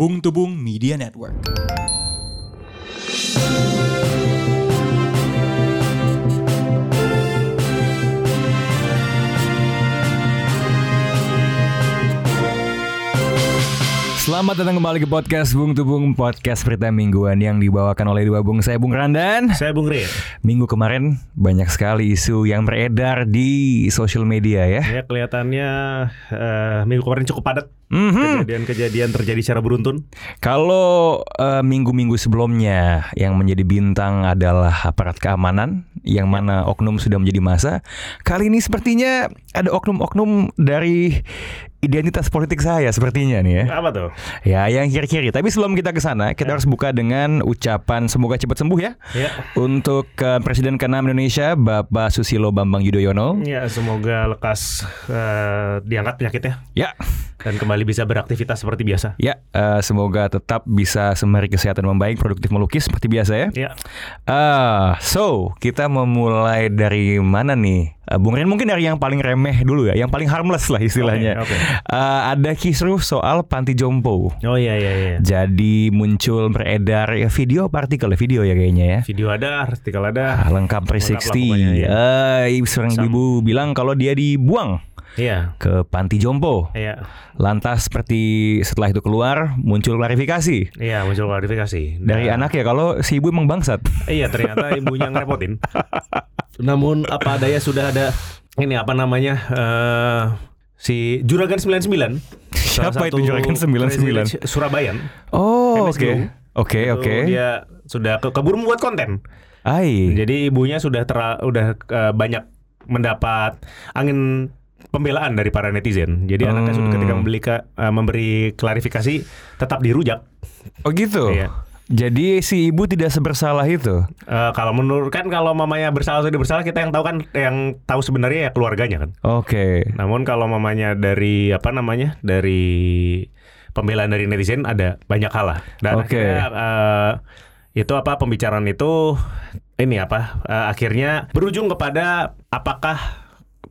Bung Tubung Media Network. Selamat datang kembali ke podcast Bung Tubung Podcast berita mingguan yang dibawakan oleh dua bung Saya Bung Randan Saya Bung Rir. Minggu kemarin banyak sekali isu yang beredar di sosial media ya Ya kelihatannya eh, minggu kemarin cukup padat. Mhm. Kejadian-kejadian terjadi secara beruntun. Kalau eh, minggu-minggu sebelumnya yang menjadi bintang adalah aparat keamanan yang mana oknum sudah menjadi masa, kali ini sepertinya ada oknum-oknum dari identitas politik saya sepertinya nih ya. Apa tuh? Ya, yang kiri-kiri. Tapi sebelum kita ke sana, kita harus buka dengan ucapan semoga cepat sembuh ya Ya. untuk eh, Presiden ke-6 Indonesia Bapak Susilo Bambang Yudhoyono. Ya semoga lekas eh, diangkat penyakitnya Ya, dan kembali bisa beraktivitas seperti biasa. ya, eh, semoga tetap bisa sembari kesehatan membaik, produktif melukis seperti biasa ya. Ya. Ah, so kita memulai dari mana nih? Eh, Bung Ren mungkin dari yang paling remeh dulu ya, yang paling harmless lah istilahnya. Oke, oke. Eh, ada kisruh soal panti jompo. Oh iya iya iya. Jadi muncul beredar ya video apa artikel ya? video ya kayaknya ya. Video ada, artikel ada. Ah, lengkap Lengkap lah 360. pokoknya, ya. Eh, seorang Sam- ibu bilang kalau dia dibuang Iya. ke panti jompo. Iya. Lantas seperti setelah itu keluar muncul klarifikasi Iya muncul klarifikasi dari Nah, anak ya kalau si ibu emang bangsat. Iya ternyata ibunya ngerepotin. Namun apa daya sudah ada ini apa namanya eh si Juragan 99. salah Siapa itu Juragan 99? presiden Surabayan. Oh, oke. Oke, oke. Dia sudah ke keburu membuat konten. Ai. Jadi ibunya sudah tera, udah eh, banyak mendapat angin pembelaan dari para netizen. Jadi anaknya sudah Hmm. ketika membeli eh, memberi klarifikasi tetap dirujak. Oh gitu. Iya. Jadi si ibu tidak sebersalah itu. Eh, kalau menurut kan kalau mamanya bersalah atau tidak bersalah kita yang tahu kan yang tahu sebenarnya ya keluarganya kan. Oke. Namun kalau mamanya dari apa namanya dari pembelaan dari netizen ada banyak hal lah. Dan Oke. akhirnya eh, itu apa pembicaraan itu ini apa eh, akhirnya berujung kepada apakah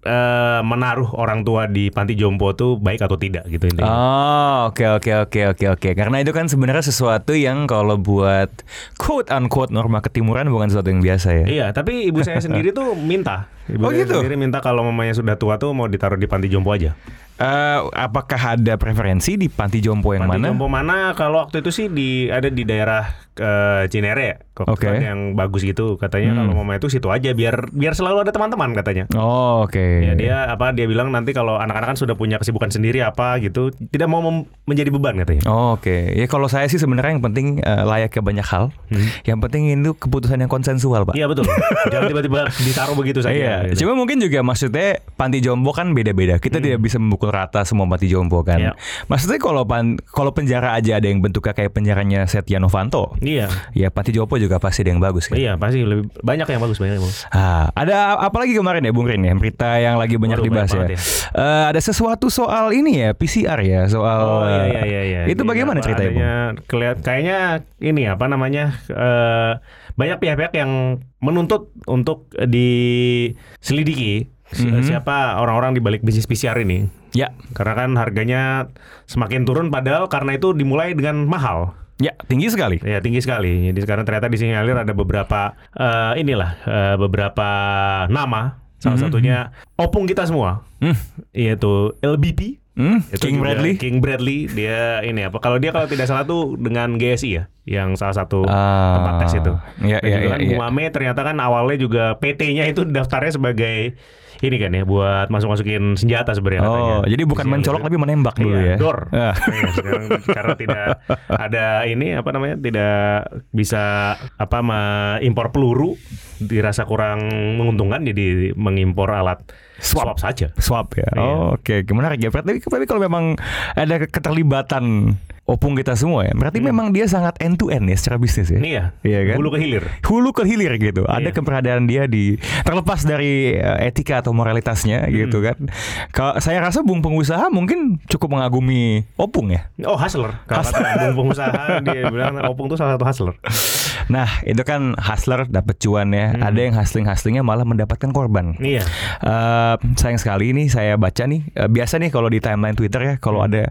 eh, menaruh orang tua di panti jompo itu baik atau tidak gitu intinya. Oh, oke oke oke oke oke. Karena itu kan sebenarnya sesuatu yang kalau buat quote unquote norma ketimuran bukan sesuatu yang biasa ya. Iya, tapi ibu saya sendiri tuh minta. Ibu Oh, saya gitu? sendiri minta kalau mamanya sudah tua tuh mau ditaruh di panti jompo aja. Eh, apakah ada preferensi di panti jompo yang Panti mana? jompo mana? Kalau waktu itu sih di ada di daerah eh, Cinere ya. Kok Oke. yang bagus gitu katanya Hmm. kalau mama itu situ aja biar biar selalu ada teman-teman katanya. Oh, oke. Ya dia apa dia bilang nanti kalau anak-anak kan sudah punya kesibukan sendiri apa gitu, tidak mau menjadi beban katanya. Oh, oke. Ya kalau saya sih sebenarnya yang penting eh, layak ke banyak hal. Yang penting itu keputusan yang konsensual, Pak. Hmm. Iya betul. Jangan tiba-tiba ditaruh begitu saja. Iya, gitu. cuma mungkin juga maksudnya panti jompo kan beda-beda. Kita tidak bisa memukul rata semua panti jompo kan. Hmm. Iya. Maksudnya kalau pan kalau penjara aja ada yang bentuknya kayak penjaranya Setia Novanto. Iya. Ya panti jompo juga pasti ada yang bagus kan. Iya, pasti lebih banyak yang bagus banyak yang bagus. Ah, ada apa lagi kemarin ya Bung Rin ya berita yang lagi banyak Waduh, dibahas banyak ya. banget Eh, ada sesuatu soal ini ya PCR ya soal. Oh iya iya iya iya. Itu Ini bagaimana ceritanya? Bung? kelihat kayaknya ini apa namanya eh, banyak pihak-pihak yang menuntut untuk diselidiki Mhm. siapa orang-orang di balik bisnis PCR ini. Ya, Karena kan harganya semakin turun padahal karena itu dimulai dengan mahal. ya tinggi sekali. Ya tinggi sekali. Jadi sekarang ternyata disinyalir ada beberapa eh, inilah eh, beberapa nama. Salah Mhm. satunya opung kita semua. Hmm, Yaitu LBP. Hmm, Itu King Bradley. King Bradley dia ini apa? Kalau dia kalau tidak salah tuh dengan GSI ya, yang salah satu Ah, tempat tes itu. Iya Dan iya iya. kan iya. Bu Mame ternyata kan awalnya juga PT-nya itu daftarnya sebagai ini kan ya buat masuk-masukin senjata sebenarnya katanya. Oh, jadi bukan mencolok gitu. tapi menembak dulu Iya, ya. Dor. Ah. Iya, sekarang karena tidak ada ini apa namanya tidak bisa apa mengimpor peluru dirasa kurang menguntungkan jadi mengimpor alat Swab. swab, saja. Swap ya. Iya. Oh, Oke, gimana ya? Berarti tapi kalau memang ada keterlibatan opung kita semua ya, berarti memang dia sangat end to end ya secara bisnis ya. Ini ya, Iya kan? hulu ke hilir. Hulu ke hilir gitu. Ada Iya. keberadaan dia di terlepas dari eh, etika atau moralitasnya Hmm. gitu kan. Kalau saya rasa bung pengusaha mungkin cukup mengagumi opung ya. Oh hustler, kalau kata bung pengusaha dia bilang opung tuh salah satu hustler. Nah, itu kan hustler dapat cuan ya. Hmm. Ada yang hustling-hustlingnya malah mendapatkan korban. Iya. Eh, sayang sekali ini saya baca nih eh, biasa nih kalau di timeline Twitter ya kalau Hmm. ada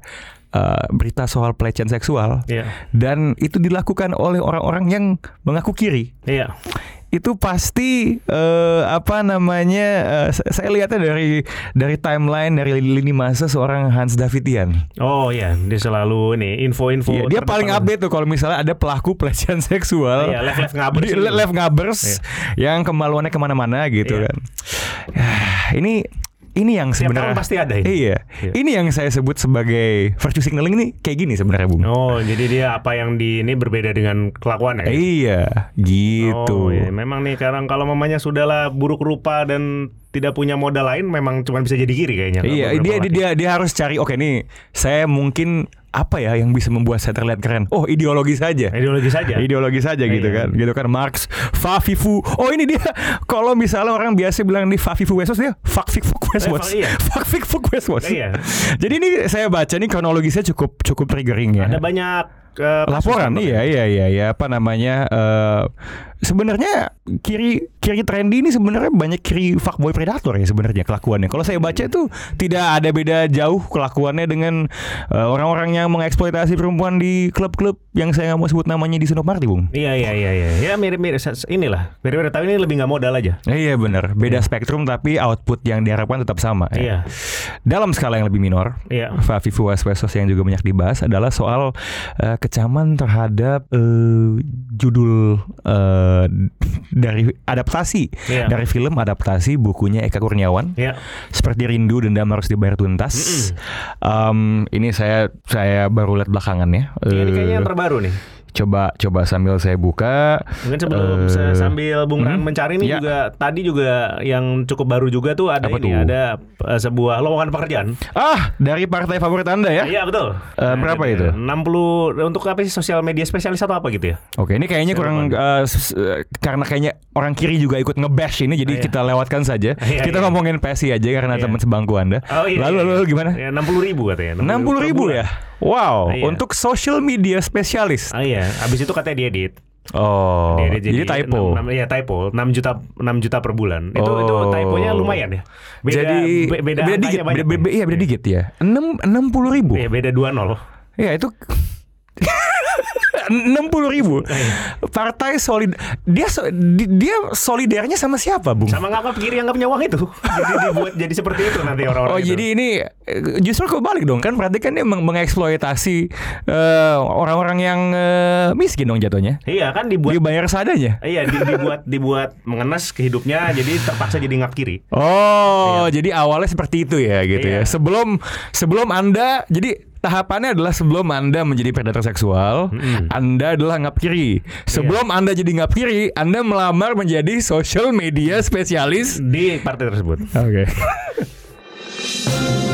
uh, berita soal pelecehan seksual Iya. dan itu dilakukan oleh orang-orang yang mengaku kiri Iya. Itu pasti eh, apa namanya sa- saya lihatnya dari dari timeline dari lini masa seorang Hans Davidian. Oh iya, dia selalu ini info-info. Iya, dia paling update tuh kalau misalnya ada pelaku pelecehan seksual. Iya, live-live ngabers Di- gitu. live ngabers yang kemaluannya ke mana-mana gitu Iya. kan. Ya, ini ini yang sebenarnya pasti ada ini. Iya. Iya. Ini yang saya sebut sebagai virtue signaling ini kayak gini sebenarnya, Bung. Oh, jadi dia apa yang di ini berbeda dengan kelakuannya. ya? Iya, gitu. Oh, iya. memang nih sekarang kalau mamanya sudahlah buruk rupa dan tidak punya modal lain, memang cuma bisa jadi kiri kayaknya. Iya, dia, laki. dia dia harus cari oke nih, saya mungkin apa ya yang bisa membuat saya terlihat keren? Oh, ideologi saja. ideologi saja. Ideologi saja gitu Iya. kan. Gitu kan Marx, Fafifu. Oh, ini dia kalau misalnya orang biasa bilang di Fafifu Westwas dia fik fuck Westwas. Eh, iya. Westwas. Iya. Jadi ini saya baca nih kronologisnya cukup cukup triggering ya. Ada banyak kasus laporan iya iya iya ya apa namanya eh sebenarnya kiri kiri trendy ini sebenarnya banyak kiri fuckboy predator ya sebenarnya kelakuannya kalau saya baca itu tidak ada beda jauh kelakuannya dengan eh, orang-orang yang mengeksploitasi perempuan di klub-klub yang saya nggak mau sebut namanya di Senopati bung Iya iya iya iya. Ya mirip-mirip inilah. Mirip-mirip tapi ini lebih nggak modal aja. Iya benar beda spektrum tapi output yang diharapkan tetap sama ya. Iya. dalam skala yang lebih minor Iya. Fafifu Waswesos yang juga banyak dibahas adalah soal eh, kecaman terhadap eh, judul eh, dari adaptasi Iya. dari film adaptasi bukunya Eka Kurniawan Iya. seperti Rindu Dendam Harus Dibayar Tuntas. Em, ini saya saya baru lihat belakangan ya. Ini Eh, kayaknya yang terbaru nih. Coba coba sambil saya buka. Mungkin sebelum se- sambil Bung Ran hmm? mencari ini Ya. juga tadi juga yang cukup baru juga tuh ada Apa ini tuh? ada eh, sebuah lowongan pekerjaan. Ah, dari partai favorit Anda ya? Iya betul. Eh, berapa ada- itu? 60 untuk apa sih sosial media spesialis atau apa gitu ya? Oke, ini kayaknya kurang eh, karena kayaknya orang kiri juga ikut nge-bash ini, jadi Iya. kita lewatkan saja. Iya, kita iya. ngomongin PSI aja karena Iya. teman sebangku Anda. Oh iya. lalu, iya, lalu, iya. lalu gimana? Ya, 60 ribu katanya. 60 ribu per bulan. ya? Wow, Iya. untuk social media spesialis. Ah iya, habis itu katanya diedit. Oh, Diedit jadi, typo. enam- enam- Iya typo, 6 juta 6 juta per bulan. Itu itu Oh. typonya lumayan ya. Beda jadi be- beda, beda dikit, beda, beda, iya beda dikit ya. Enam enam puluh ribu. Iya, beda 20. Ya itu enam puluh ribu. Iya. Partai solid. Dia dia solidarnya sama siapa, Bung? Sama ngapa kiri yang nggak punya uang itu. jadi dibuat jadi seperti itu nanti orang-orang Oh itu. jadi ini eh, justru kebalik dong kan berarti kan dia meng- mengeksploitasi eh, orang-orang yang eh, miskin dong jatuhnya. Iya kan dibuat Dibayar seadanya. Iya di- dibuat dibuat mengenes ke hidupnya jadi terpaksa jadi ngap kiri. Oh, jadi awalnya seperti itu ya gitu Iya. ya. Sebelum sebelum Anda jadi tahapannya adalah sebelum Anda menjadi predator seksual, Mm-mm. Anda adalah ngap kiri. Sebelum Anda jadi ngap kiri, Anda melamar menjadi social media spesialis. Di partai tersebut. Oke.